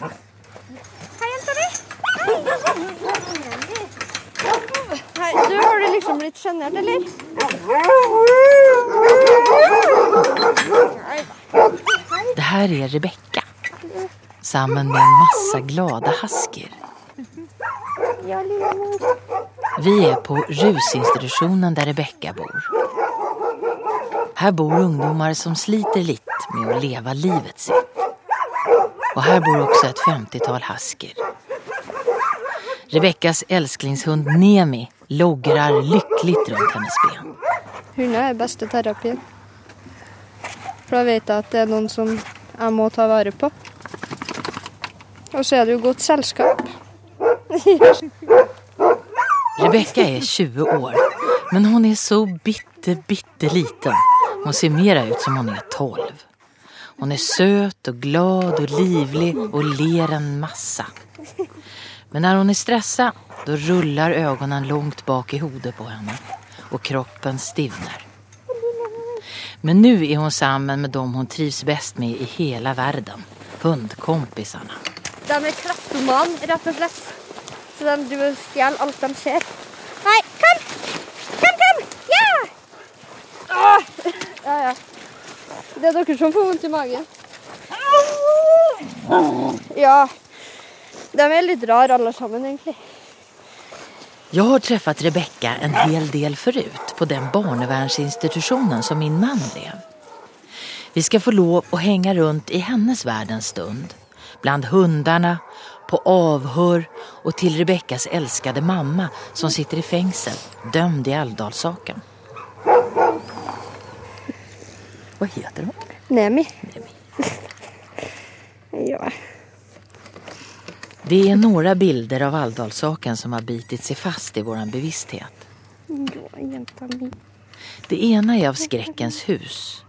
Hei, jenta di. Hei, du, har du liksom blitt sjenert, eller? Det her er Rebekka Sammen med en masse lilla mor. Vi er på rusinstitutionen der Rebekka bor. Her bor ungdomar som sliter litt med å leve livet sitt. Och her bor også et femtitall hasker. Rebekkas elsklingshund Nemi logrer lykkelig rundt hennes ben. Hunder er beste terapien. For da vet jeg at det er noen som jeg må ta vare på. Og så er det jo godt selskap. Rebekka er 20 år, men hun er så bitte, bitte liten. Hun ser mer ut som hun er 12. Hon er søt og glad og livlig og ler en massa. Men når hun er stressa, da ruller øynene langt bak i hodet på henne og kroppen stivner. Men nå er hun sammen med dem hun trivs best med i hele verden. Hundekompisene. De er kleptoman, rett og slett. Så de stjeler alt de ser. Nei, kom! Kom, kom! Ja! Åh! Ja, ja. Det er dere som får vondt i magen. Ja. De er litt rare alle sammen, egentlig. Jag har träffat Rebecka en hel del förut på den barnevernsinstitutionen som min man drev. Vi skal få lov å henge rundt i hennes värld en stund. Bland hundarna, på avhör og til Rebeckas älskade mamma som sitter i fängsel, dømd i Älvdalssaken. Vad heter hun? Nemi. Ja. Det är några bilder av Alvdalssaken som har bitit sig fast i vår bevissthet. Det ene er av Skrekkens hus.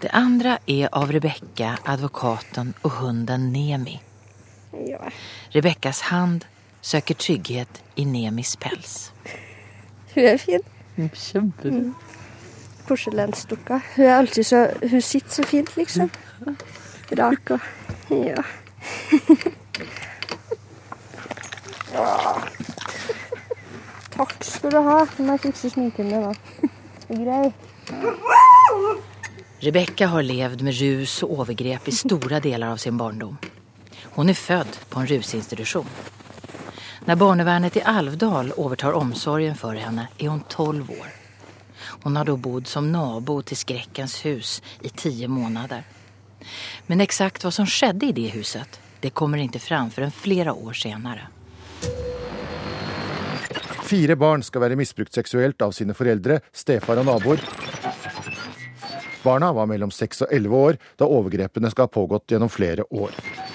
Det andre er av Rebecka, advokaten og hunden Nemi. Rebekkas hand søker trygghet i Nemis pels. Hun er fin. Kjempefint. Porselensdukka. Hun er alltid så Hun sitter så fint, liksom. Rak og Ja. Takk skal du ha. Nå må jeg fikse sminken din, da. Grei. Rebekka har levd med rus og overgrep i store deler av sin barndom. Hun er født på en rusinstitusjon. Når barnevernet i Alvdal overtar omsorgen for henne er hun tolv år. Hon har då bodd som nabo till Skräckens hus i tio månader. Men exakt vad som skedde i det huset, det kommer inte fram förrän flera år senare. Fire barn skal være misbrukt seksuelt av sine foreldre, stefar og naboer. Barna var mellom 6 og 11 år da overgrepene skal ha pågått gjennom flere år.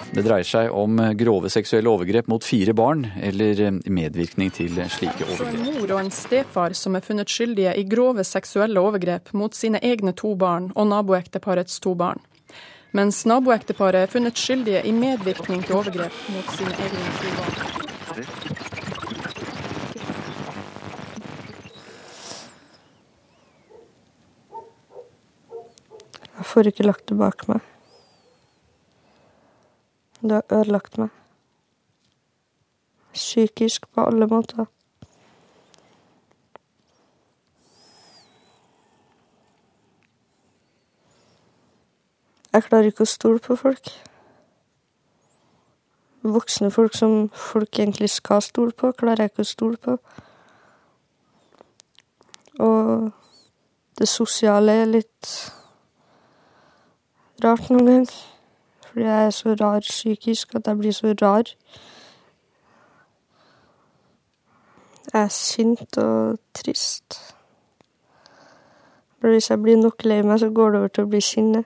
Det dreier seg om grove seksuelle overgrep mot fire barn, eller medvirkning til slike overgrep. en mor og en stefar som er funnet skyldige i grove seksuelle overgrep mot sine egne to barn og naboekteparets to barn. Mens naboekteparet er funnet skyldige i medvirkning til overgrep mot sine egne to barn. Jeg får ikke lagt det bak meg. Det har ødelagt meg. Psykisk på alle måter. Jeg klarer ikke å stole på folk. Voksne folk som folk egentlig skal stole på, klarer jeg ikke å stole på. Og det sosiale er litt rart noen ganger. Fordi jeg er så rar psykisk at jeg blir så rar. Jeg er sint og trist. For hvis jeg blir nok lei meg, så går det over til å bli sinne.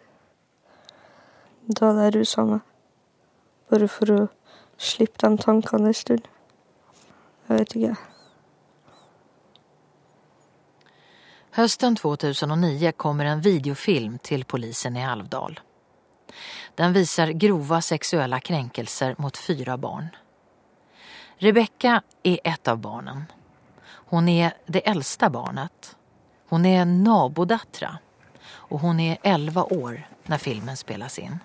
Da hadde jeg rusa meg. Bare for å slippe de tankene en stund. Jeg vet ikke. Hösten 2009 kommer en videofilm till polisen i Alvdal. Den visar grova sexuella kränkelser mot fyra barn. Rebecka är ett av barnen. Hon är det äldsta barnet. Hon är nabodattra och hon är 11 år när filmen spelas in.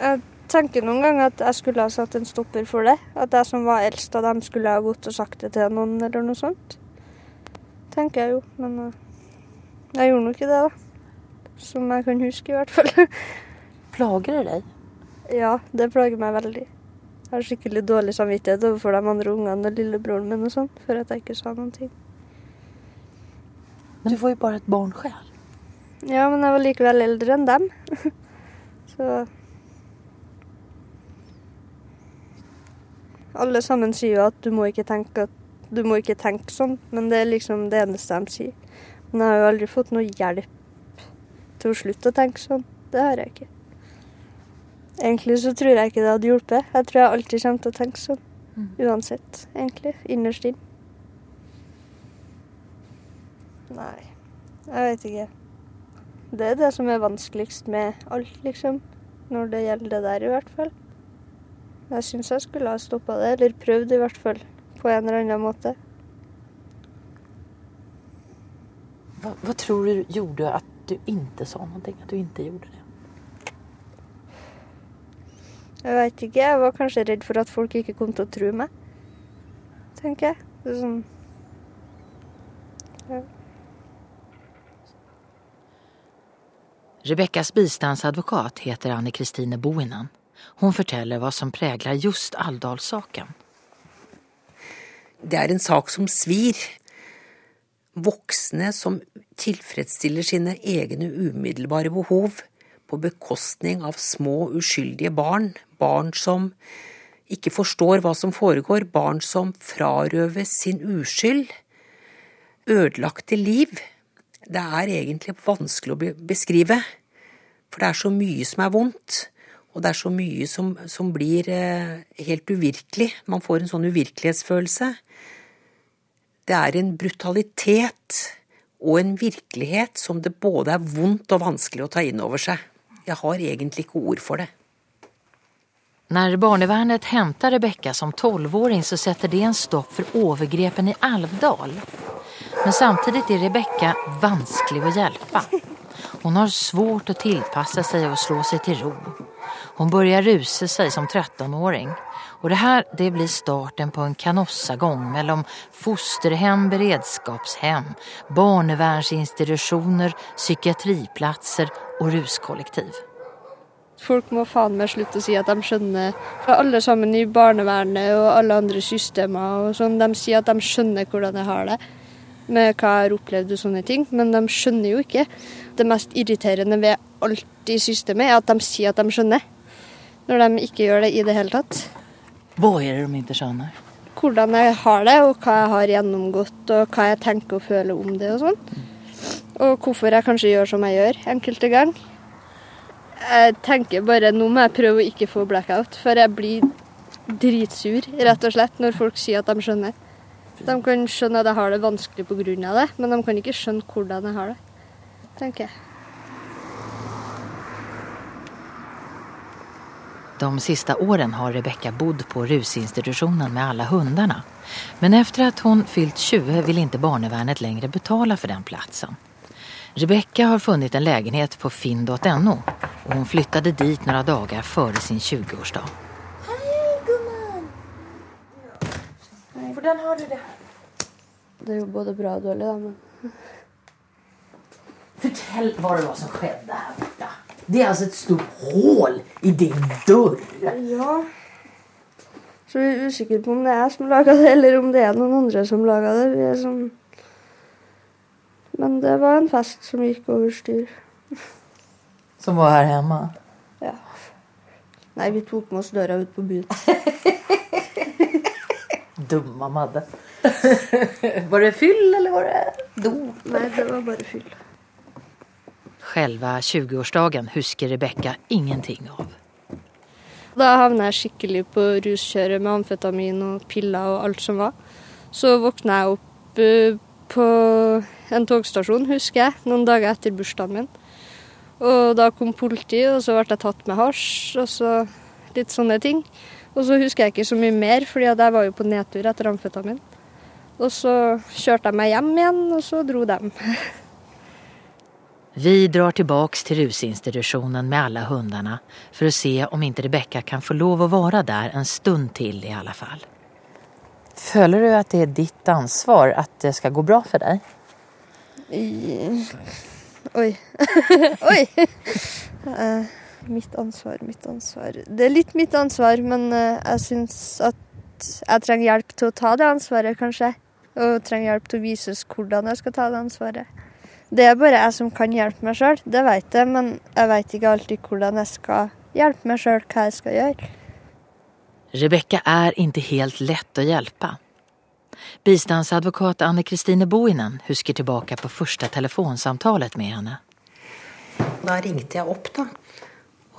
Jeg tenker noen gång at jeg skulle ha satt en stopper for det. At jag som var äldst av dem skulle ha gått og sagt det til noen eller noe sånt. Tenker jeg jo, men uh, jeg gjorde nå ikke det, da. Som jeg kan huske, i hvert fall. Plager det deg? ja, det plager meg veldig. Jeg har skikkelig dårlig samvittighet overfor de andre ungene og lillebroren min og sånn, for at jeg ikke sa noen ting. Men du var jo bare et barn selv. Ja, men jeg var likevel eldre enn dem. Så Alle sammen sier jo at du må ikke tenke, at du må ikke tenke sånn, men det er liksom det eneste de sier. Men jeg har jo aldri fått noe hjelp til å slutte å tenke sånn. Det har jeg ikke. Egentlig så tror jeg ikke det hadde hjulpet. Jeg tror jeg alltid kommer til å tenke sånn. Uansett, egentlig. Innerst inn. Nei, jeg vet ikke. Det er det som er vanskeligst med alt, liksom. Når det gjelder det der, i hvert fall. Jeg syns jeg skulle ha stoppa det, eller prøvd i hvert fall. På en eller annen måte. Hva, hva tror du gjorde at du ikke sa noe? At du ikke gjorde det? Jeg veit ikke. Jeg var kanskje redd for at folk ikke kom til å tro meg. Tenker jeg. Det er sånn ja. Rebekkas bistandsadvokat heter Anne Kristine Boinen. Hun forteller hva som preger just Alvdal-saken. Det er en sak som svir. Voksne som tilfredsstiller sine egne umiddelbare behov på bekostning av små, uskyldige barn. Barn som ikke forstår hva som foregår. Barn som frarøves sin uskyld. Ødelagte liv. Det er egentlig vanskelig å beskrive. For det er så mye som er vondt. Og det er så mye som, som blir eh, helt uvirkelig. Man får en sånn uvirkelighetsfølelse. Det er en brutalitet og en virkelighet som det både er vondt og vanskelig å ta inn over seg. Jeg har egentlig ikke ord for det. Når barnevernet henter Rebekka som tolvåring så setter det en stopp for overgrepen i Alvdal. Men samtidig er Rebekka vanskelig å hjelpe. Hun har svårt å tilpasse seg og slå seg til ro. Hun begynner ruse seg som 13-åring. Og det her det blir starten på en kanossagång mellom fosterhem, beredskapshem, barnevernsinstitusjoner, psykiatriplatser og ruskollektiv. Folk må faen meg slutte å si at de skjønner For alle sammen i barnevernet og alle andre systemer og sånn, de sier at de skjønner hvordan jeg har det med hva jeg har opplevd og sånne ting, men de skjønner jo ikke. Det mest irriterende ved alt i systemet er at de sier at de skjønner, når de ikke gjør det i det hele tatt. Hva er det de ikke skjønner? Hvordan jeg har det, og hva jeg har gjennomgått, og hva jeg tenker og føler om det og sånn. Og hvorfor jeg kanskje gjør som jeg gjør enkelte ganger. Jeg tenker bare nå må jeg prøve å ikke få blackout, for jeg blir dritsur, rett og slett, når folk sier at de skjønner. De kan skjønne at jeg har det vanskelig pga. det, men de kan ikke skjønne hvordan jeg har det, tenker jeg. De siste årene har Rebecka bodd på rusinstitutionen med alle hundene. Men etter at hun fylt 20 vil ikke barnevernet lenger betale for den plassen. Rebecka har funnet en leilighet på finn.no og hun flyttet dit noen dager før sin 20-årsdag. Hvordan har du det? Det er jo både bra og dårlig, da, men Fortell hva det var som skjedde her borte. Det er altså et stort hull i din dør. Ja. Så vi er usikre på om det er jeg som laga det, eller om det er noen andre som laga det. Sånn Men det var en fest som gikk over styr. Som var her hjemme? Ja. Nei, vi tok med oss døra ut på byen. Dumma Madde. var det fyll, eller var det dop? Nei, det var bare fyll. Selve 20-årsdagen husker Rebekka ingenting av. Da havna jeg skikkelig på ruskjøret med amfetamin og piller og alt som var. Så våkna jeg opp eh, på en togstasjon, husker jeg, noen dager etter bursdagen min. Og da kom politiet, og så ble jeg tatt med hasj, og så litt sånne ting. Og så husker jeg ikke så mye mer, fordi jeg var jo på nedtur etter amfetamin. Og så kjørte jeg meg hjem igjen, og så dro de. Vi drar tilbaks til rusinstitusjonen med alle hundene for å se om ikke Rebekka kan få lov å være der en stund til i alle fall. Føler du at det er ditt ansvar at det skal gå bra for deg? Oi. Oi! uh, mitt ansvar, mitt ansvar. Det er litt mitt ansvar, men uh, jeg syns at jeg trenger hjelp til å ta det ansvaret, kanskje. Og trenger hjelp til å vises hvordan jeg skal ta det ansvaret. Det er bare jeg som kan hjelpe meg sjøl, det vet jeg, men jeg vet ikke alltid hvordan jeg skal hjelpe meg sjøl, hva jeg skal gjøre. Rebekka er ikke helt lett å hjelpe. Bistandsadvokat Anne-Kristine Boinen husker tilbake på første telefonsamtalet med henne. Da ringte jeg opp, da.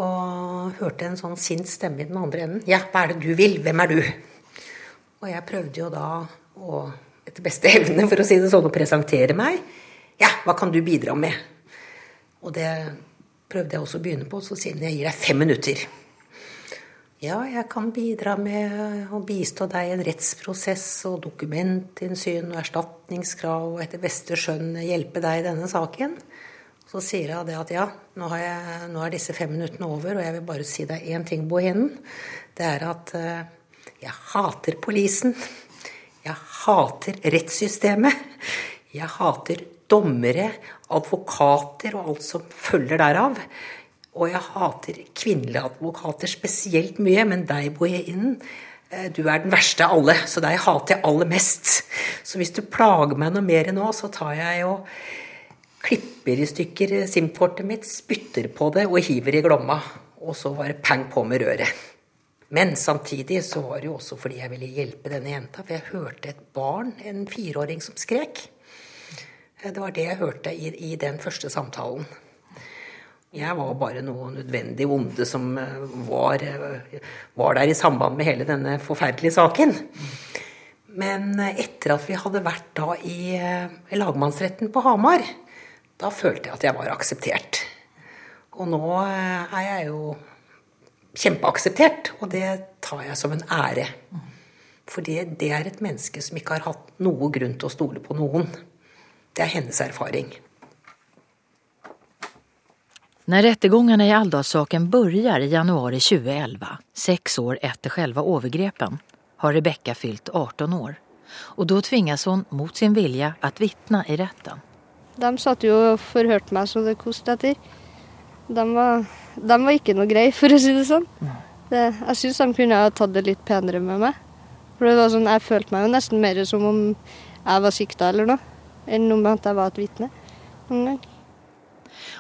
Og hørte en sånn sint stemme i den andre enden. Ja, hva er det du vil? Hvem er du? Og jeg prøvde jo da å, etter beste evne, for å si det sånn, å presentere meg. Ja, hva kan du bidra med? Og det prøvde jeg også å begynne på, så siden jeg gir deg fem minutter. Ja, jeg kan bidra med å bistå deg i en rettsprosess og dokumentinnsyn og erstatningskrav og etter beste skjønn hjelpe deg i denne saken. Så sier jeg at ja, nå, jeg, nå er disse fem minuttene over, og jeg vil bare si deg én ting, Bohinen. Det er at uh, jeg hater polisen. Jeg hater rettssystemet. Jeg hater dommere, advokater og alt som følger derav. Og jeg hater kvinnelige advokater spesielt mye, men deg, Bohinen, eh, du er den verste av alle, så deg hater jeg aller mest. Så hvis du plager meg noe mer nå, så tar jeg og klipper i stykker SIM-kortet mitt, spytter på det og hiver i glomma. Og så var det pang på med røret. Men samtidig så var det jo også fordi jeg ville hjelpe denne jenta, for jeg hørte et barn, en fireåring, som skrek. Eh, det var det jeg hørte i, i den første samtalen. Jeg var bare noe nødvendig onde som eh, var, eh, var, der i samband med hele denne forferdelige saken. Men etter at vi hadde vært da i lagmannsretten på Hamar, da følte jeg at jeg var akseptert. Og nå er jeg jo kjempeakseptert, og det tar jeg som en ære. Fordi det er et menneske som ikke har hatt noe grunn til å stole på noen. Det er hennes erfaring. När rättegångarna i Alldalssaken börjar i januari 2011, sex år etter själva overgrepen, har Rebecka fylt 18 år. Og da tvinges hun mot sin vilja att vittna i retten. De satt jo og forhørte meg så det koste etter. De var, de var ikke noe greie, for å si det sånn. Det, jeg syns de kunne ha tatt det litt penere med meg. For det var sånn, Jeg følte meg jo nesten mer som om jeg var sikta eller noe, enn om at jeg var et vitne. Noen gang.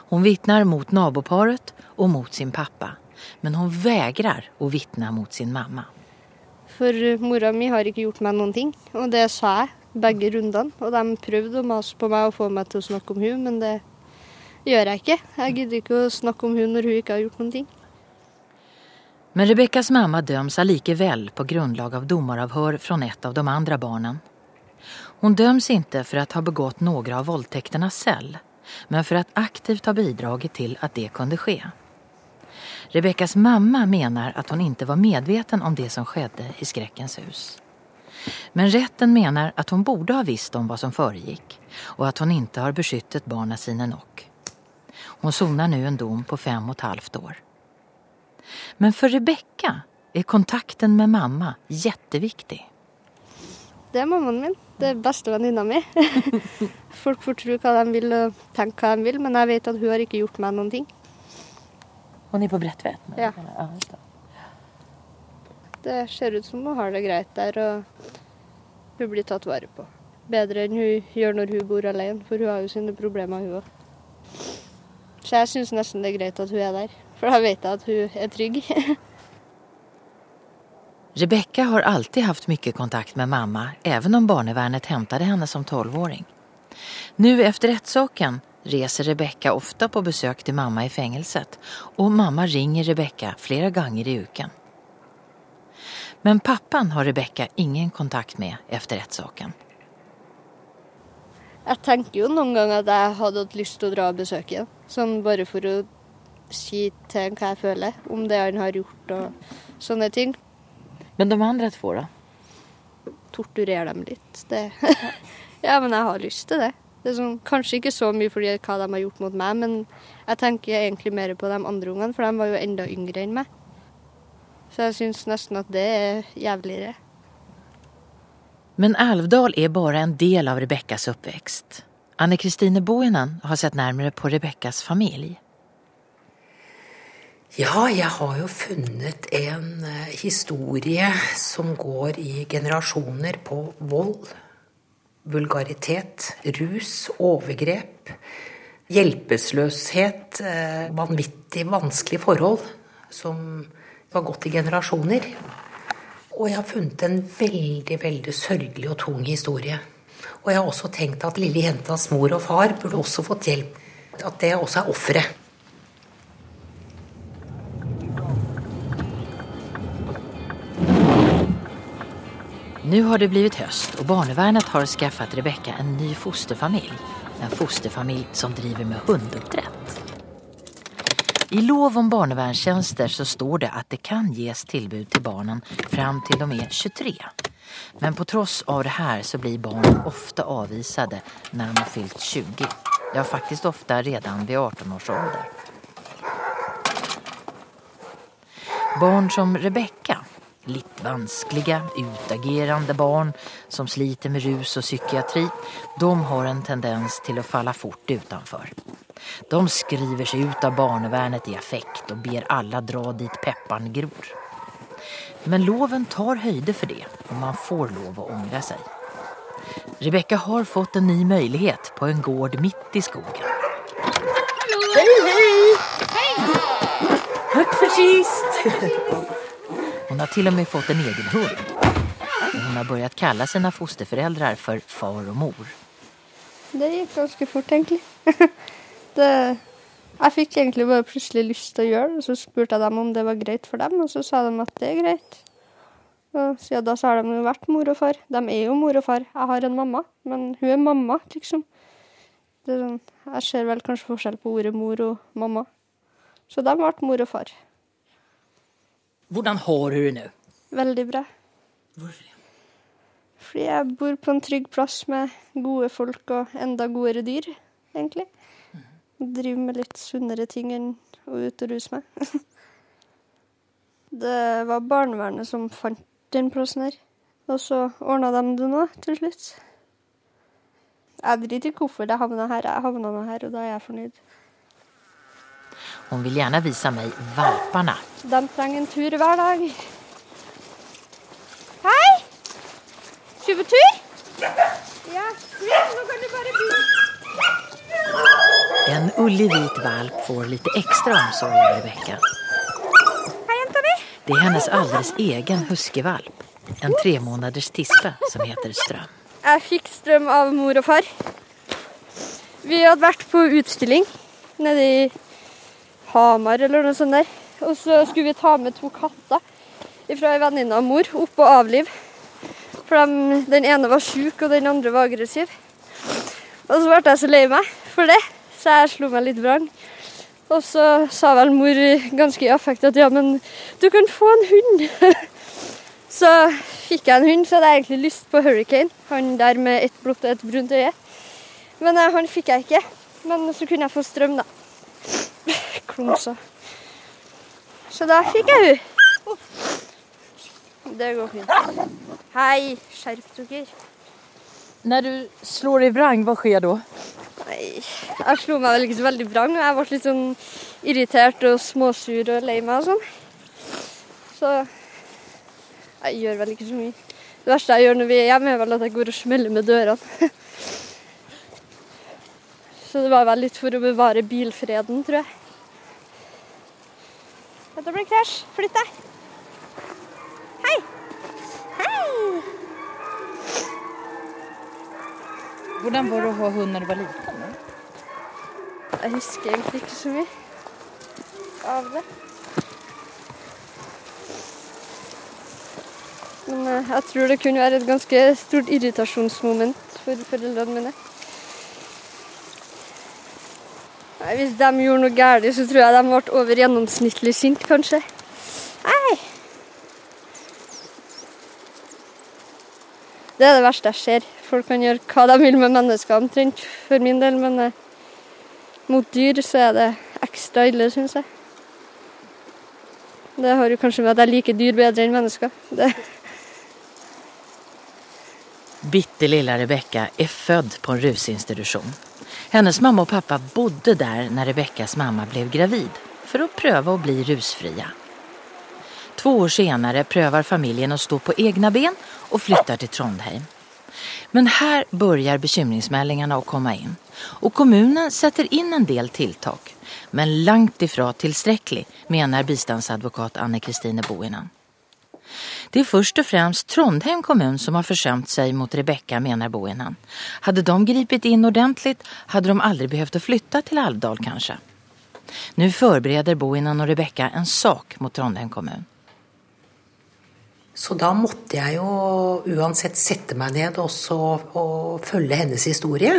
Hon vittnar mot naboparet og mot sin pappa. Men hun vägrar å vittna mot sin mamma. For eh, mora mi har ikke gjort meg noen ting, og det sa jeg begge rundene. Og de prøvde å mase på meg og få meg til å snakke om hun, men det gjør jeg ikke. Jeg gidder ikke å snakke om hun når hun ikke har gjort noen ting. Men Rebekkas mamma dømmes allikevel på grunnlag av domaravhør fra et av de andre barnen. Hun döms ikke for å ha begått noen av voldtektene selv men för att aktivt ha bidragit till att det kunde ske. Rebeckas mamma menar att hon inte var medveten om det som skedde i skräckens hus. Men rätten menar att hon borde ha visst om vad som föregick och att hon inte har beskyttet barna sine nok. Hon sonar nu en dom på fem och ett halvt år. Men för Rebecka är kontakten med mamma jätteviktig. Det er mammaen min. Det er bestevenninna mi. Folk får tro hva de vil og tenke hva de vil, men jeg vet at hun har ikke gjort meg noen ting. Og ni på Bredtvet? Ja. Det ser ut som hun har det greit der, og hun blir tatt vare på. Bedre enn hun gjør når hun bor alene, for hun har jo sine problemer, hun òg. Så jeg syns nesten det er greit at hun er der, for da vet jeg at hun er trygg. Rebecka har alltid haft mye kontakt med mamma, även om barnevernet hämtade henne som tolvåring. Nu efter rättssaken reser Rebecka ofta på besök til mamma i fängelset og mamma ringer Rebecka flere ganger i uken. Men pappan har Rebecka ingen kontakt med efter rättssaken. Jeg tenker jo noen ganger at jeg hadde hatt lyst til å dra og besøke ham. Sånn bare for å si til ham hva jeg føler om det han har gjort og sånne ting. Men de andre två, da? Torturere dem litt. Det. ja, men jeg har lyst til det. Det er sånn, kanskje ikke så mye fordi hva de har gjort mot meg, men jeg tenker egentlig mer på de andre ungene, for de var jo enda yngre enn meg. Så jeg syns nesten at det er jævligere. Men Alvdal er bare en del av Rebekkas oppvekst. Anne Kristine Boinen har sett nærmere på Rebekkas familie. Ja, jeg har jo funnet en eh, historie som går i generasjoner på vold, vulgaritet, rus, overgrep, hjelpeløshet, eh, vanvittig vanskelige forhold som har gått i generasjoner. Og jeg har funnet en veldig, veldig sørgelig og tung historie. Og jeg har også tenkt at lille jentas mor og far burde også fått hjelp. At det også er offeret. Nu har det blivit høst, og barnevernet har skaffat Rebecka en ny fosterfamilj. En fosterfamilj som driver med hunduppdrett. I lov om barnevernstjänster så står det at det kan ges tilbud til barnen fram til de er 23. Men på tross av det her så blir barn ofte avvisade når de har fyllt 20. Ja, faktisk ofte redan ved 18 års ålder. Barn som Rebecka, litt vanskelige, utagerende barn som sliter med rus og psykiatri, de har en tendens til å falle fort utenfor. De skriver seg ut av barnevernet i affekt og ber alle dra dit pepperen gror. Men loven tar høyde for det, og man får lov å angre seg. Rebekka har fått en ny mulighet på en gård midt i skogen. Hun har til og med fått en egen hund. Hon har börjat kalle sine fosterforeldre for far og mor. Det gikk ganske fort, egentlig. det, jeg fikk egentlig bare plutselig lyst til å gjøre det, og så spurte jeg dem om det var greit for dem, og så sa de at det er greit. Og siden da så har de jo vært mor og far. De er jo mor og far. Jeg har en mamma, men hun er mamma, liksom. Er sånn, jeg ser vel kanskje forskjell på ordet mor og mamma. Så de ble mor og far. Hvordan har du det nå? Veldig bra. Hvorfor det? Fordi jeg bor på en trygg plass med gode folk og enda godere dyr, egentlig. Driver med litt sunnere ting enn å ut og ruse meg. det var barnevernet som fant den plassen her. Og så ordna de det nå, til slutt. Jeg driter i hvorfor jeg havna her. Jeg havna nå her, og da er jeg fornøyd. Hun vil gjerne vise meg valpene. De trenger en tur hver dag. Hei! Tjuvetur? Ja. Nå kan du bare bli. En ullig hvit valp får litt ekstra omsorg av Rebecka. Det er hennes alldeles egen huskevalp. En tre måneders tispe som heter Strøm. Jeg fikk strøm av mor og far. Vi hadde vært på utstilling nede i Hamar eller noe sånt der. Og så skulle vi ta med to katter fra ei venninne av mor opp og avlive. For de, den ene var sjuk, og den andre var aggressiv. Og så ble jeg så lei meg for det, så jeg slo meg litt vrang. Og så sa vel mor ganske i affekt at ja, men du kan få en hund. så fikk jeg en hund, så hadde jeg egentlig lyst på Hurricane. Han der med ett blått og ett brunt øye. Men eh, han fikk jeg ikke. Men så kunne jeg få strøm, da. Klumsa. Så da fikk jeg hun. Det går fint. Hei, skjerp dere. Når du slår i vrang, hva skjer da? Nei, jeg slo meg vel ikke så veldig vrang. Jeg ble litt sånn irritert og småsur og lei meg og sånn. Så jeg gjør vel ikke så mye. Det verste jeg gjør når vi er hjemme, er vel at jeg går og smeller med dørene. Så det var vel litt for å bevare bilfreden, tror jeg. Dette blir krasj. Flytt deg. Hei. Hei. Hvordan var det å ha hund når du var liten? Jeg husker egentlig ikke så mye av det. Men eh, jeg tror det kunne være et ganske stort irritasjonsmoment for foreldrene mine. Nei, hvis de gjorde noe galt, så tror jeg de ble over gjennomsnittlig sint, kanskje. Nei. Det er det verste jeg ser. folk kan gjøre hva de vil med mennesker omtrent, for min del. Men eh, mot dyr så er det ekstra ille, syns jeg. Det har jo kanskje med at jeg liker dyr bedre enn mennesker. Det. Bitte lille Rebekka er født på en rusinstitution. Hennes mamma och pappa bodde där när Rebeckas mamma blev gravid för att pröva att bli rusfria. Två år senare prövar familjen att stå på egna ben och flyttar till Trondheim. Men här börjar bekymringsmeldingarna att komma in och kommunen sätter in en del tilltag. Men langt ifra tillsträcklig menar bistandsadvokat Anne-Kristine Boinen. Det er først og fremst Trondheim kommun som har forsømt seg mot Rebekka, mener Boinen. Hadde de gripet inn ordentlig, hadde de aldri behøvd å flytte til Alvdal kanskje. Nå forbereder Boinen og Rebekka en sak mot Trondheim kommun. Så da måtte jeg jo uansett sette meg ned også og følge hennes historie.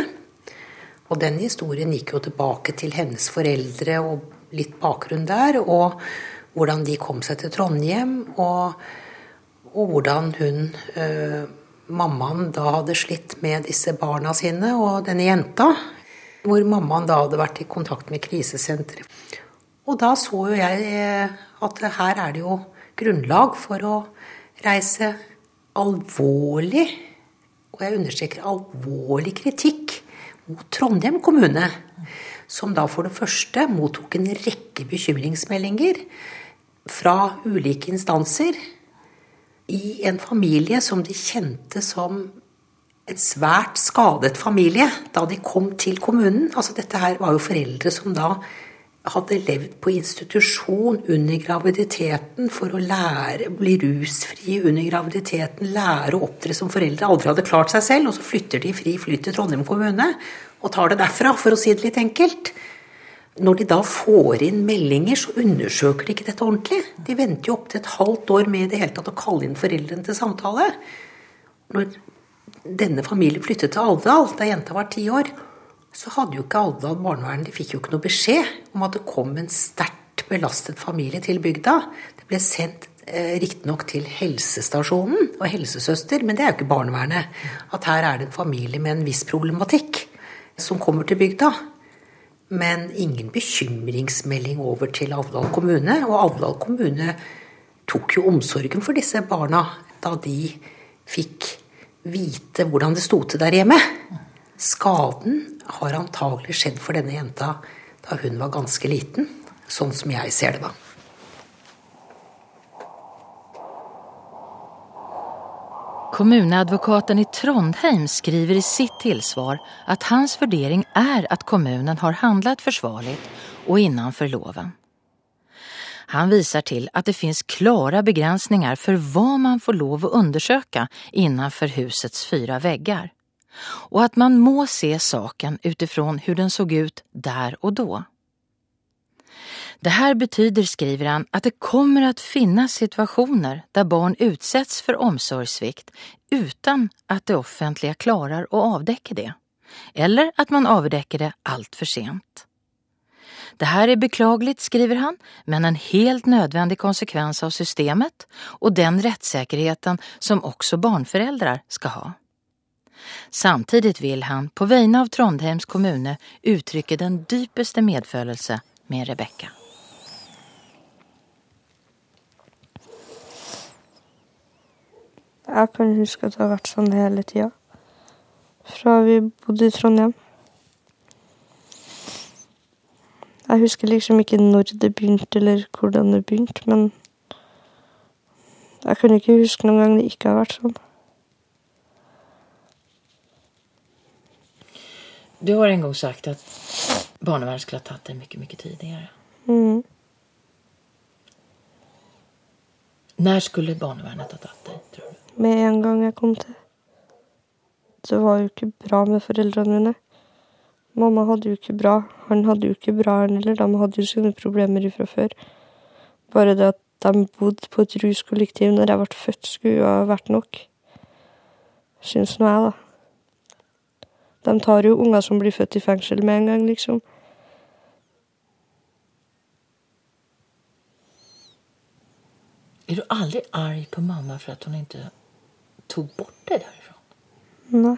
Og den historien gikk jo tilbake til hennes foreldre og litt bakgrunn der. Og hvordan de kom seg til Trondheim. Og, og hvordan hun, eh, mammaen, da hadde slitt med disse barna sine og denne jenta. Hvor mammaen da hadde vært i kontakt med krisesenteret. Og da så jo jeg eh, at her er det jo grunnlag for å reise alvorlig, og jeg understreker alvorlig kritikk mot Trondheim kommune, som da for det første mottok en rekke bekymringsmeldinger fra ulike instanser i en familie som de kjente som en svært skadet familie da de kom til kommunen. Altså dette her var jo foreldre som da hadde levd på institusjon under graviditeten for å lære, bli rusfrie under graviditeten, lære å opptre som foreldre, aldri hadde klart seg selv, og så flytter de fri flyt til Trondheim kommune og tar det derfra, for å si det litt enkelt. Når de da får inn meldinger, så undersøker de ikke dette ordentlig. De venter jo opptil et halvt år med i det hele tatt å kalle inn foreldrene til samtale. Når denne familien flyttet til Alvdal da jenta var ti år, så hadde jo ikke Alvdal barnevern De fikk jo ikke noe beskjed om at det kom en sterkt belastet familie til bygda. Det ble sendt eh, riktignok til helsestasjonen og helsesøster, men det er jo ikke barnevernet. At her er det en familie med en viss problematikk som kommer til bygda. Men ingen bekymringsmelding over til Avdal kommune. Og Avdal kommune tok jo omsorgen for disse barna da de fikk vite hvordan det sto til der hjemme. Skaden har antagelig skjedd for denne jenta da hun var ganske liten. Sånn som jeg ser det, da. Kommunadvokaten i Trondheim skriver i sitt tilsvar at hans vurdering er at kommunen har handlet forsvarlig og innenfor loven. Han viser til at det finnes klara begrensninger for hva man får lov å undersøke innenfor husets fyra vegger, og at man må se saken utifrån hvordan den såg ut der og då. Det här betyder, skriver han, att det kommer att finnas situationer där barn utsätts för omsorgssvikt utan att det offentliga klarar att avdäcka det. Eller att man avdäcker det allt för sent. Det här är beklagligt, skriver han, men en helt nödvändig konsekvens av systemet och den rättssäkerheten som också barnföräldrar ska ha. Samtidigt vill han på vegne av Trondheims kommune uttrycka den dypeste medfølelse med Rebecka. Jeg kan huske at det har vært sånn hele tida. Fra vi bodde i Trondheim. Jeg husker liksom ikke når det begynte, eller hvordan det begynte, men jeg kan ikke huske noen gang det ikke har vært sånn. Du har en gang sagt at barnevernet skulle ha tatt deg mye, mye tidligere. Mm. Når skulle barnevernet ha tatt deg? Med en gang jeg kom til. Det var jo ikke bra med foreldrene mine. Mamma hadde jo ikke bra. Han hadde jo ikke bra, han heller. De hadde jo sine problemer fra før. Bare det at de bodde på et ruskollektiv når jeg ble født, skulle jo ha vært nok. Syns nå jeg, da. De tar jo unger som blir født i fengsel med en gang, liksom. Er du aldri arg på mamma for at hun inte tog bort det derfra. Nei.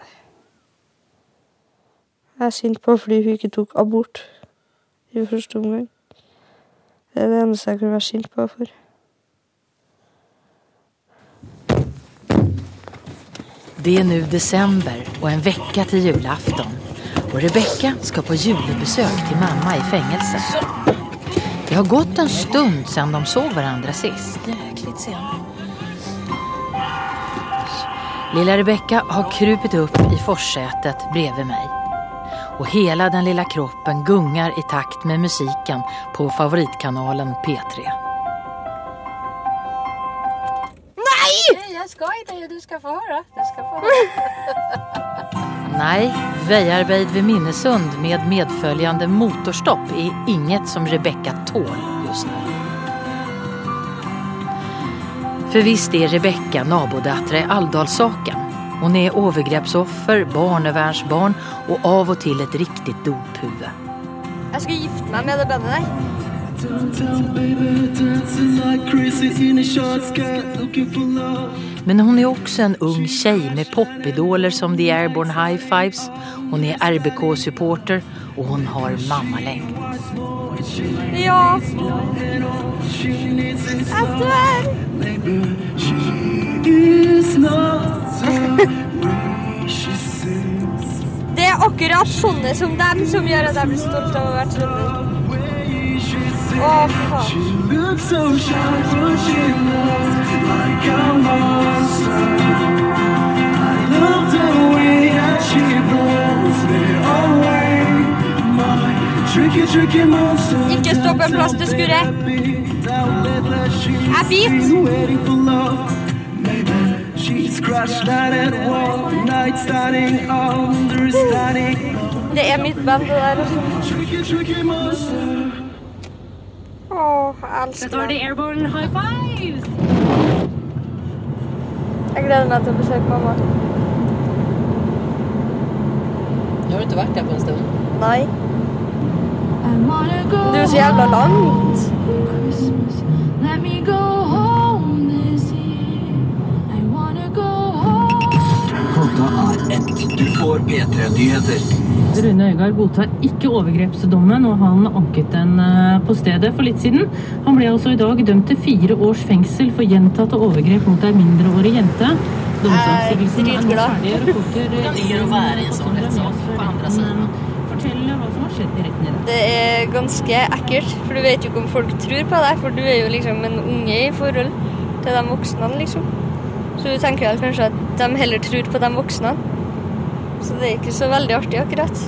Jeg er sint på fordi hun ikke tok abort i første omgang. Det er det eneste jeg kunne være sint på for. Det er nu december og en vecka til julafton. Og Rebecka skal på julebesøk til mamma i fängelse. Det har gått en stund siden de så hverandre sist. Jäkligt sen. Lilla Rebecka har krupit upp i forssätet bredvid mig. Och hela den lilla kroppen gungar i takt med musiken på favoritkanalen P3. Nej, jag ska inte. Du ska få höra. Du ska få höra. Nej, Vejarbeid vid Minnesund med medföljande motorstopp är inget som Rebecka tål just nu. För visst er nabodatter i Alldalssaken. Hon er övergreppsoffer, barnevernsbarn og av og til et riktig dophuvud. Jeg skal gifte meg med det bandet der. Men hun er også en ung tjej med popidoler som The Airborne High Fives. Hun er RBK-supporter og hun har mammalängd. Ja. Det er akkurat sånne som dem som gjør at jeg blir stolt av å være trønder. Å, me faen. Ikke stå på en plass du skurrer. Jeg biter. Det er mitt band, det der. Åh, jeg elsker det. Airborne high fives! Jeg gleder meg til å besøke mamma. Har du ikke vært der på en stund. Nei. Det er jo så jævla langt. Klokka er ett. Du får P3-nyheter. Rune Øygard godtar ikke overgrepsdommen, og han anket den eh, på stedet for litt siden. Han ble altså i dag dømt til fire års fengsel for gjentatte overgrep mot ei mindreårig jente. Domsavsigelsen er nå dritglad. ferdig. Hvordan ligger det å være i en sånn rettssak på andre siden? Retten i dag. Det er ganske ekkelt, for du vet jo ikke om folk tror på deg, for du er jo liksom en unge i forhold til de voksne, liksom. Så du tenker vel kanskje at de heller tror på de voksne. Så det er ikke så veldig artig, akkurat.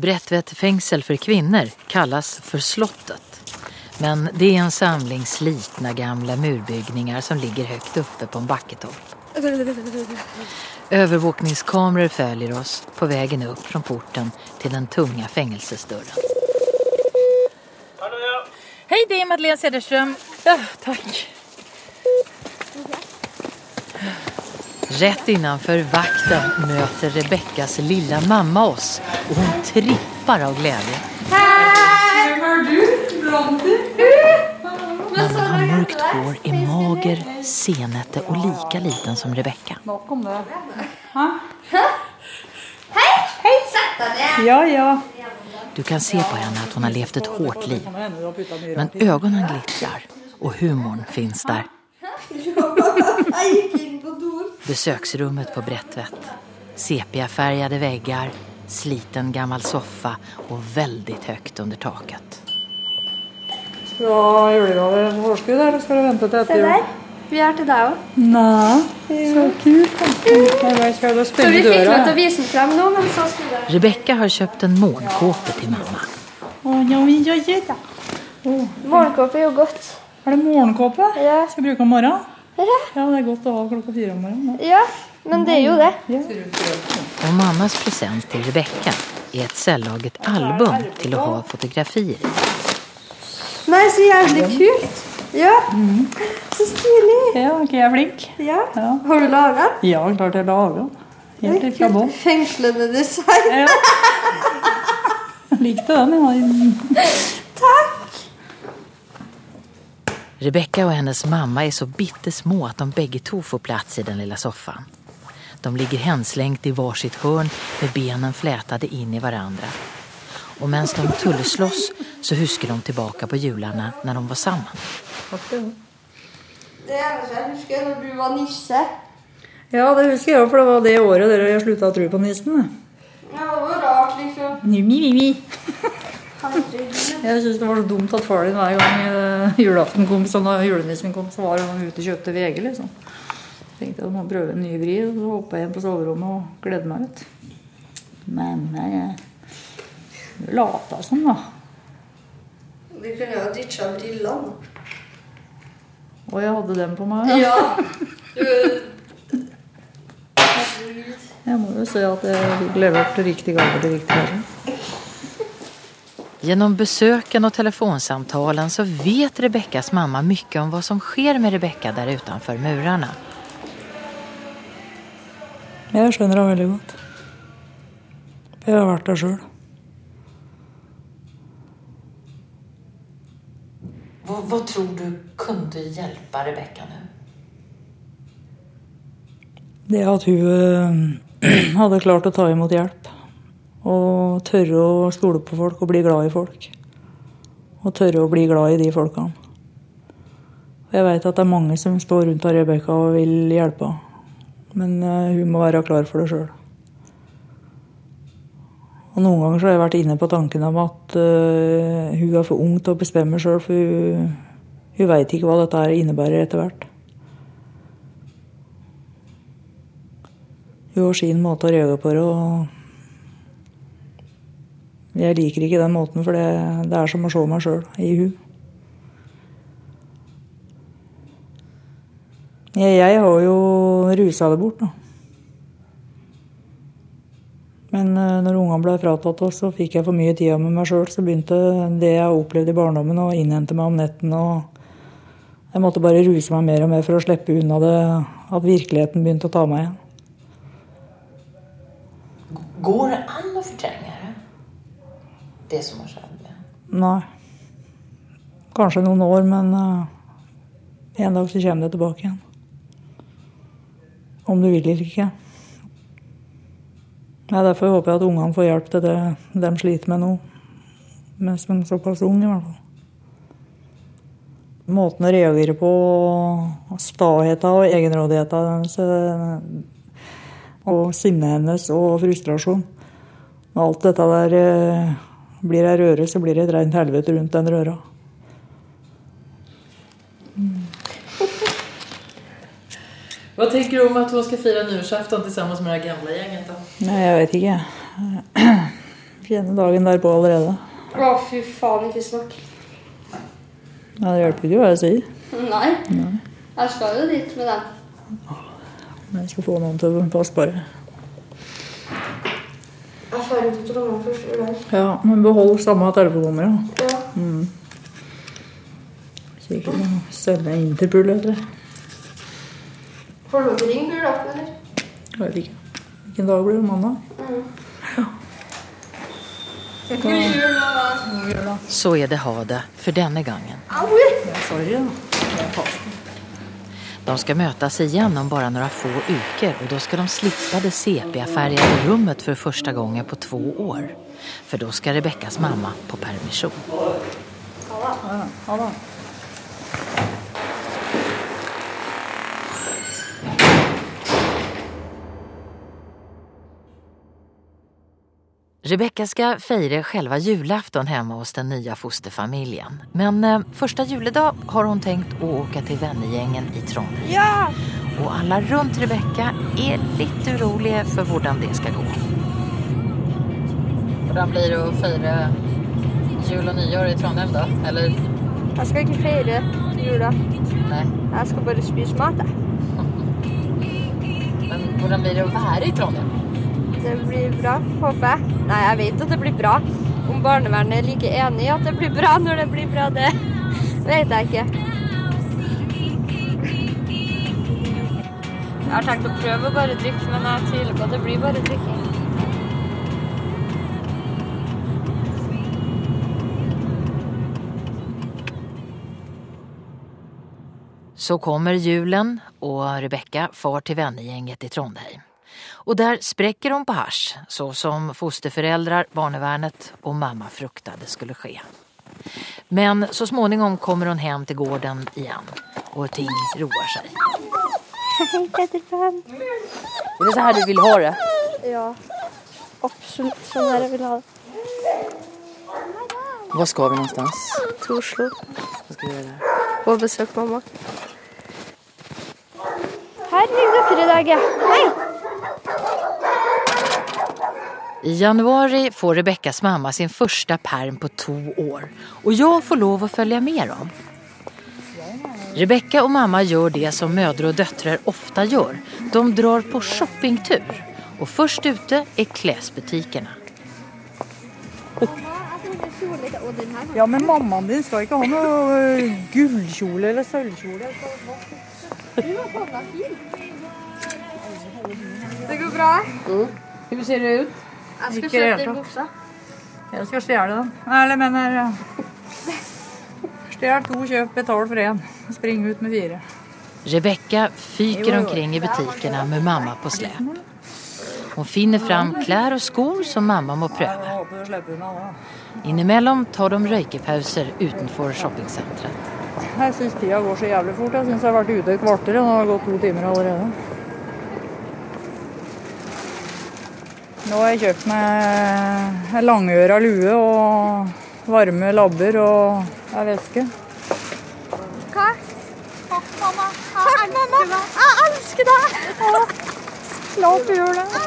Bredtvet fengsel for kvinner kallas for slottet. Men det är en samling slitna gamla murbyggningar som ligger högt uppe på en backetopp. Övervakningskameror följer oss på vägen upp från porten till den tunga fängelsesdörren. Hej, det är Madeleine Cederström. Ja, tack. Rätt innanför vakten möter Rebeckas lilla mamma oss och hon trippar av glädje. Mamman har mörkt hår, är mager, senete och lika liten som Rebecka. Ja, ja. Du kan se på henne att hon har levt ett hårt liv. Men ögonen glittrar och humorn finns där. Besöksrummet på Brättvätt. Sepiafärgade väggar, sliten gammel soffa og veldig høyt under taket. Skal du ha julegaver på forskudd, eller skal du vente til etter Se jul? der. Vi er til deg òg. Nei, så kult. jo Så vi fikk lov til å vise den frem nå, men så skulle jeg Rebecka har kjøpt en morgenkåpe til mamma. Å, ja, ja, ja, ja. Morgenkåpe er jo godt. Er det morgenkåpe? Ja. Skal jeg bruke om morgenen? Ja. Ja, det er godt å ha klokka fire om morgenen. ja, men det er jo det. Och mammas present till Rebecka är ett sällaget album till att ha fotografier i. Nei, så jævlig kult. Ja. Så stilig. Ja, ok, ikke jeg flink? Ja. Ja. Har du laga den? Ja, klart jeg lager den. Helt fra bånn. Fengslende design. Ja. Likte den. Ja. Takk. Rebekka og hennes mamma er så bittesmå at de begge to får plats i den lilla soffan. De ligger henslengt i varsitt hörn med benen flätade in i varandra. Og mens de tulleslåss så husker de tilbake på jularna når de var sammen. Det eneste jeg husker, når du var nisse. Ja, det husker jeg, for det var det året dere slutta å tro på nissen. Ja, det var rart, liksom. Mi, mi. Jeg syns det var så dumt at far din hver gang eh, julaften kom, sånn da julenissen kom, så var han ute og kjøpte VG, liksom. Tenkte jeg må prøve en ny vri, og så hoppa jeg inn på soverommet og gledde meg ut. Men jeg Du lata som, da. Vi kunne jo ditcha brillene. Og jeg hadde dem på meg. Ja. Jeg må jo si at jeg leverte riktig gave til riktig gave. Genom besøken og telefonsamtalen så vet Rebekkas mamma mye om hva som sker med Rebekka der utenfor murarna. Jeg skjønner det veldig godt. Jeg har vært der sjøl. Hva, hva, tror du kunne hjelpe Rebekka nå? Det at hun eh, hadde klart å ta imot hjelp. Og tørre å stole på folk og bli glad i folk. Og tørre å bli glad i de folkene. Og Jeg veit at det er mange som står rundt Rebekka og vil hjelpe henne. Men eh, hun må være klar for det sjøl. Og noen ganger så har jeg vært inne på tanken om at uh, hun er for ung til å bestemme sjøl, for hun, hun veit ikke hva dette innebærer etter hvert. Hun har sin måte å reagere på det, og jeg liker ikke den måten, for det, det er som å se meg sjøl i hun. Jeg, har jo rusa det bort, da. Men eh, når ungene ble fratatt oss, så fikk jeg for mye tid med meg sjøl. Så begynte det jeg opplevde i barndommen, å innhente meg om netten. Og jeg måtte bare ruse meg mer og mer for å slippe unna det, at virkeligheten begynte å ta meg igjen. Går det an å fortrenge det? Det som har skjedd? Nei. Kanskje noen år, men eh, en dag så kommer det tilbake igjen. Om du vil eller ikke. Ja, derfor håper jeg at ungene får hjelp til det de sliter med nå. Mens de er såpass unge, i hvert fall. Måten å reagere på, staheten og egenrådigheten hennes, eh, og sinnet hennes og frustrasjon. Når alt dette der eh, blir ei røre, så blir det et rent helvete rundt den røra. Vad tenker du om at hun skal feire nyttårsaften sammen med det gamle gjengen? da? Nei, jeg vet ikke. Kjenner dagen derpå allerede. Å, fy faen, ikke snakk. Ja, det hjelper ikke hva jeg sier. Nei. Nei. Jeg skal jo dit med den. Men jeg skal få noen til å passe på det. Jeg får ikke til Trondheim første jul. Ja, men behold samme telefonnummer, ja. Ja. Mm. Sikkert å sende Interpol, vet du. Får du ikke på julaften, eller? Jeg vet ikke. Hvilken dag blir det? Mandag? Mm. God jul, mamma. Så er det ha det for denne gangen. Au! Sorry, da. De skal møtes igjen om bare noen få uker og da skal de slippe det sepiafärgade rummet for første gangen på to år. For da skal Rebekkas mamma på det. ha det. Rebecka ska fira själva julafton hemma hos den nya fosterfamiljen. Men eh, första juledag har hon tänkt att åka till vennegängen i Trondheim. Ja! Och alla runt Rebecka är lite oroliga för hur det ska gå. Hvordan blir det att fira jul och nyår i Trondheim då? Eller? Jeg skal ikke feire jula. Nej. Jeg skal bare spise mat. Men hvordan blir det att vara i Trondheim? Det blir bra, håper jeg. Nei, jeg vet at det blir bra. Om barnevernet er like enig i at det blir bra når det blir bra, det vet jeg ikke. Jeg har tenkt å prøve å bare drikke, men jeg tviler på at det blir bare drikking. Så kommer julen og Rebekka får til vennegjengen i Trondheim. Och där spräcker hun på hasj, så som fosterföräldrar, barnevärnet och mamma fruktade skulle ske. Men så småningom kommer hon hem till gården igen och ting roar sig. Är det så här du vill ha det? Ja, absolutt sånn her jeg vil ha det. Var ska vi någonstans? Til Oslo. Vad ska vi göra där? Besøk mamma. Her ligger dere i dag, ja. Hei! I januari får Rebekkas mamma sin første perm på to år og jeg får lov å følge med dem. Rebekka og mamma gjør det som mødre og døtre ofte gjør. De drar på shoppingtur og først ute er kläsbutikerna. Ja, men mammaen din skal ikke ha noe ø, gullkjole eller sølvkjole. Det går bra. Hur ser det ut? Jeg skal kjøpe tatt. buksa. Jeg skal stjele den. Eller mener Stjel to, kjøp, betal for én. Spring ut med fire. Rebekka fyker omkring i butikkene med mamma på slep. Hun finner fram klær og sko som mamma må prøve. Du. Innimellom tar de røykepauser utenfor shoppingcentret. Jeg syns tida går så jævlig fort. Jeg syns jeg har vært ute et kvarter, og nå har det gått to timer allerede. Nå har jeg kjøpt meg langøra lue og varme labber og ei veske. Hva? Takk, mamma. Takk, mamma. Jeg elsker deg. La oss gjøre Nå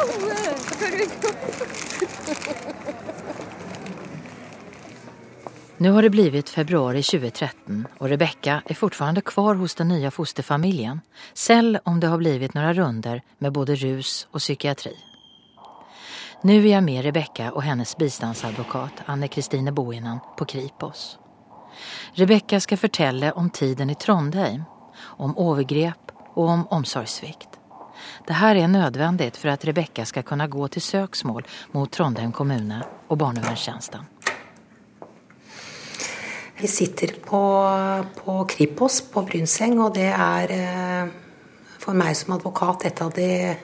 Nu har det blivit februari 2013 och Rebecca är fortfarande kvar hos den nya fosterfamiljen. Selv om det har blivit några runder med både rus og psykiatri. Nu är jag med Rebecka och hennes bistandsadvokat Anne-Kristine Bohinen på Kripos. Rebecka ska fortelle om tiden i Trondheim, om overgrep og om omsorgssvikt. Det er nødvendig for at Rebekka skal kunne gå til søksmål mot Trondheim kommune og barnevernstjenesten. Vi sitter på, på Kripos på Brynseng, og det er eh, for meg som advokat et av de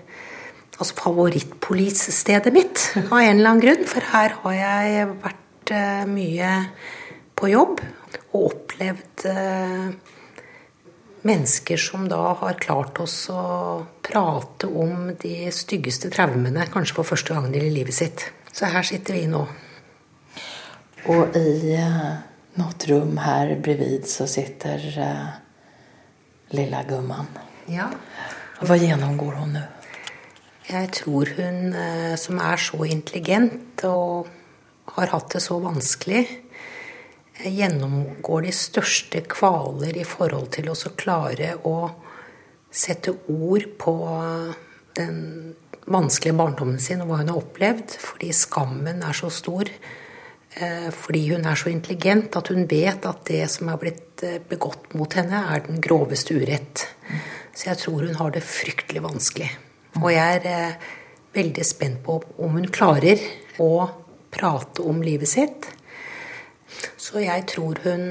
altså favorittpolisstedet mitt, av en eller annen grunn. For her har jeg vært eh, mye på jobb og opplevd eh, mennesker som da har klart oss å prate om de styggeste traumene, kanskje for første gang i livet sitt. Så her sitter vi nå. Og i noe något her bredvid så sitter uh, lilla gumman. Ja. Hva gjennomgår hun nu? Jeg tror hun eh, som er så intelligent og har hatt det så vanskelig, eh, gjennomgår de største kvaler i forhold til å klare å sette ord på den vanskelige barndommen sin og hva hun har opplevd, fordi skammen er så stor. eh, Fordi hun er så intelligent at hun vet at det som er blitt begått mot henne, er den groveste urett. Så jeg tror hun har det fryktelig vanskelig. Og jeg er eh, veldig spent på om hun klarer å prate om livet sitt. Så jeg tror hun,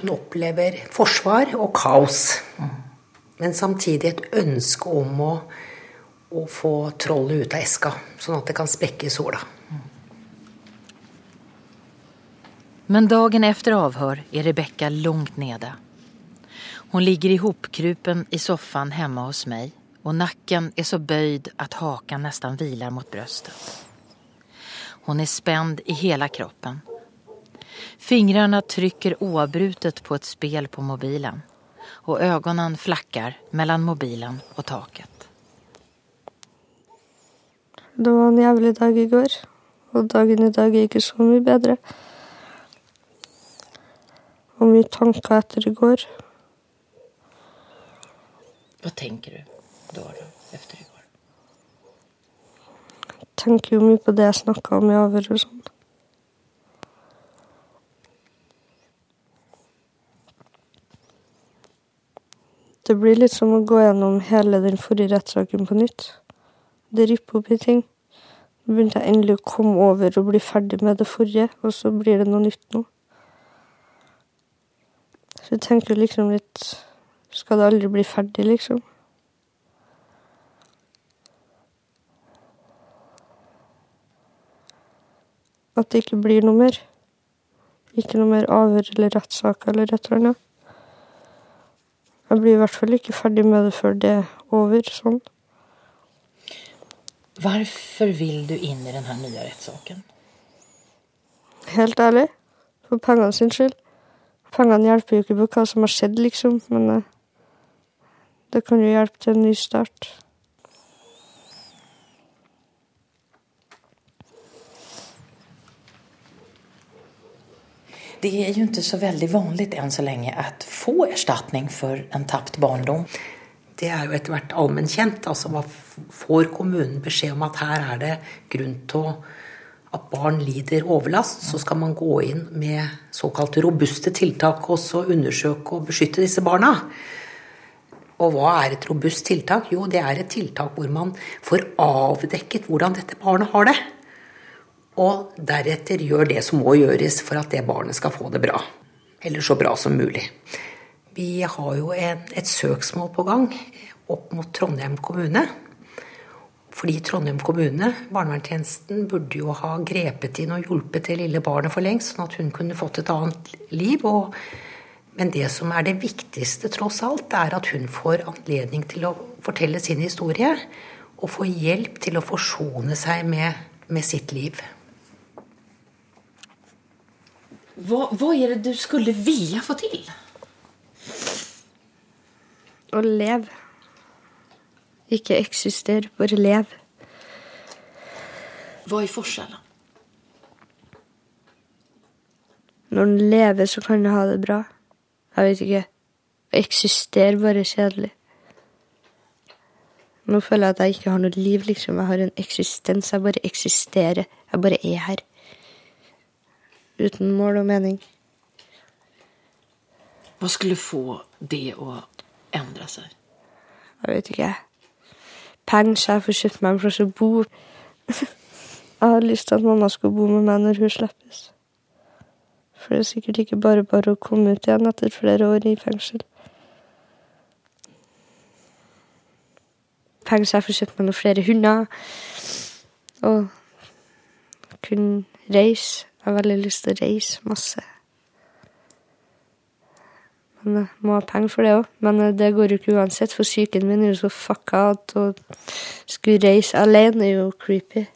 hun opplever forsvar og kaos. Men samtidig et ønske om å, å få trollet ut av eska, sånn at det kan sprekke i sola. Men dagen efter avhør er Rebekka langt nede. Hun ligger ihopkrupen i soffan hjemme hos mig och nacken är så böjd att hakan nästan vilar mot bröstet. Hon är spänd i hela kroppen. Fingrarna trycker oavbrutet på ett spel på mobilen och ögonen flackar mellan mobilen och taket. Det var en jævlig dag i går, og dagen i dag er ikke så mye bedre. Og mye tanker etter i går. Hva tenker du då, i går. Jeg Tenker jo mye på det jeg snakka om i avhør og sånn. Det blir litt som å gå gjennom hele den forrige rettssaken på nytt. Det ripper opp i ting. Nå begynte jeg endelig å komme over og bli ferdig med det forrige, og så blir det noe nytt nå. Så jeg tenker liksom litt Skal det aldri bli ferdig, liksom? At det ikke blir noe mer. Ikke noe mer avhør eller rettssaker eller et eller annet. Jeg blir i hvert fall ikke ferdig med det før det er over, sånn. Hvorfor vil du inn i denne nye rettssaken? Helt ærlig. For pengene sin skyld. Pengene hjelper jo ikke på hva som har skjedd, liksom, men eh, det kan jo hjelpe til en ny start. Det är ju inte så väldigt vanligt än så länge att få ersättning för en tapt barndom. Det er jo etter hvert allmennkjent. Altså, hva får kommunen beskjed om at her er det grunn til at barn lider overlast, så skal man gå inn med såkalte robuste tiltak og så undersøke og beskytte disse barna. Og hva er et robust tiltak? Jo, det er et tiltak hvor man får avdekket hvordan dette barnet har det. Og deretter gjør det som må gjøres for at det barnet skal få det bra. Eller så bra som mulig. Vi har jo en, et søksmål på gang opp mot Trondheim kommune. Fordi Trondheim kommune, barnevernstjenesten, burde jo ha grepet inn og hjulpet det lille barnet for lengst, sånn at hun kunne fått et annet liv. Og, men det som er det viktigste, tross alt, er at hun får anledning til å fortelle sin historie. Og få hjelp til å forsone seg med, med sitt liv. Vad, vad är det du skulle vilja få till? Å leve. Ikke eksistere, bare leve. Hva er forskjellen? Når en lever, så kan en ha det bra. Jeg vet ikke. Å eksistere bare kjedelig. Nå føler jeg at jeg ikke har noe liv, liksom. Jeg har en eksistens. Jeg bare eksisterer. Jeg bare er her. Uten mål og mening. Hva skulle få det å endre seg? Jeg vet ikke. Penger, jeg får kjøpt meg en plass å bo. Jeg har lyst til at mamma skal bo med meg når hun slippes. For det er sikkert ikke bare bare å komme ut igjen etter flere år i fengsel. Penger, jeg får kjøpt meg noen flere hunder. Og kunne reise. Jeg har veldig lyst til å reise masse. Men jeg må ha penger for det òg. Men eh, det går jo ikke uansett, for psyken min er jo så fucka at å skulle reise alene er jo creepy.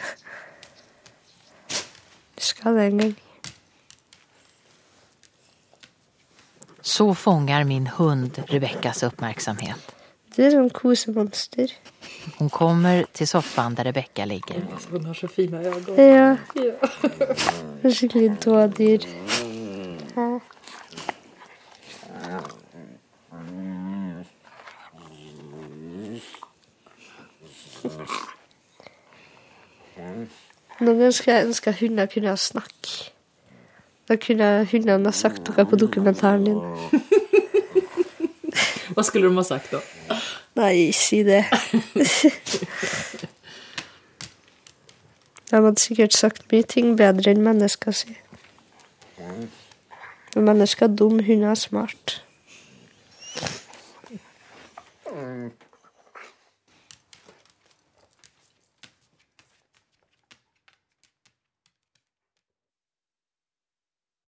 Skal det en gang. Så fångar min hund Rebekkas uppmärksamhet. Du er sånn kosemonster. Hun kommer til soffan der Rebecka ligger. Hun har så fina øyne. Ja. ja. skikkelig dådyr. Hæ? Noen ganger skulle jeg ønske at hunder kunne ha snakk. Da kunne hundene ha sagt noe på dokumentaren din. Vad skulle de ha sagt da? Nei, si det. De hadde sikkert sagt mye ting bedre enn mennesker si. Men mennesker er dum, hunder er smart.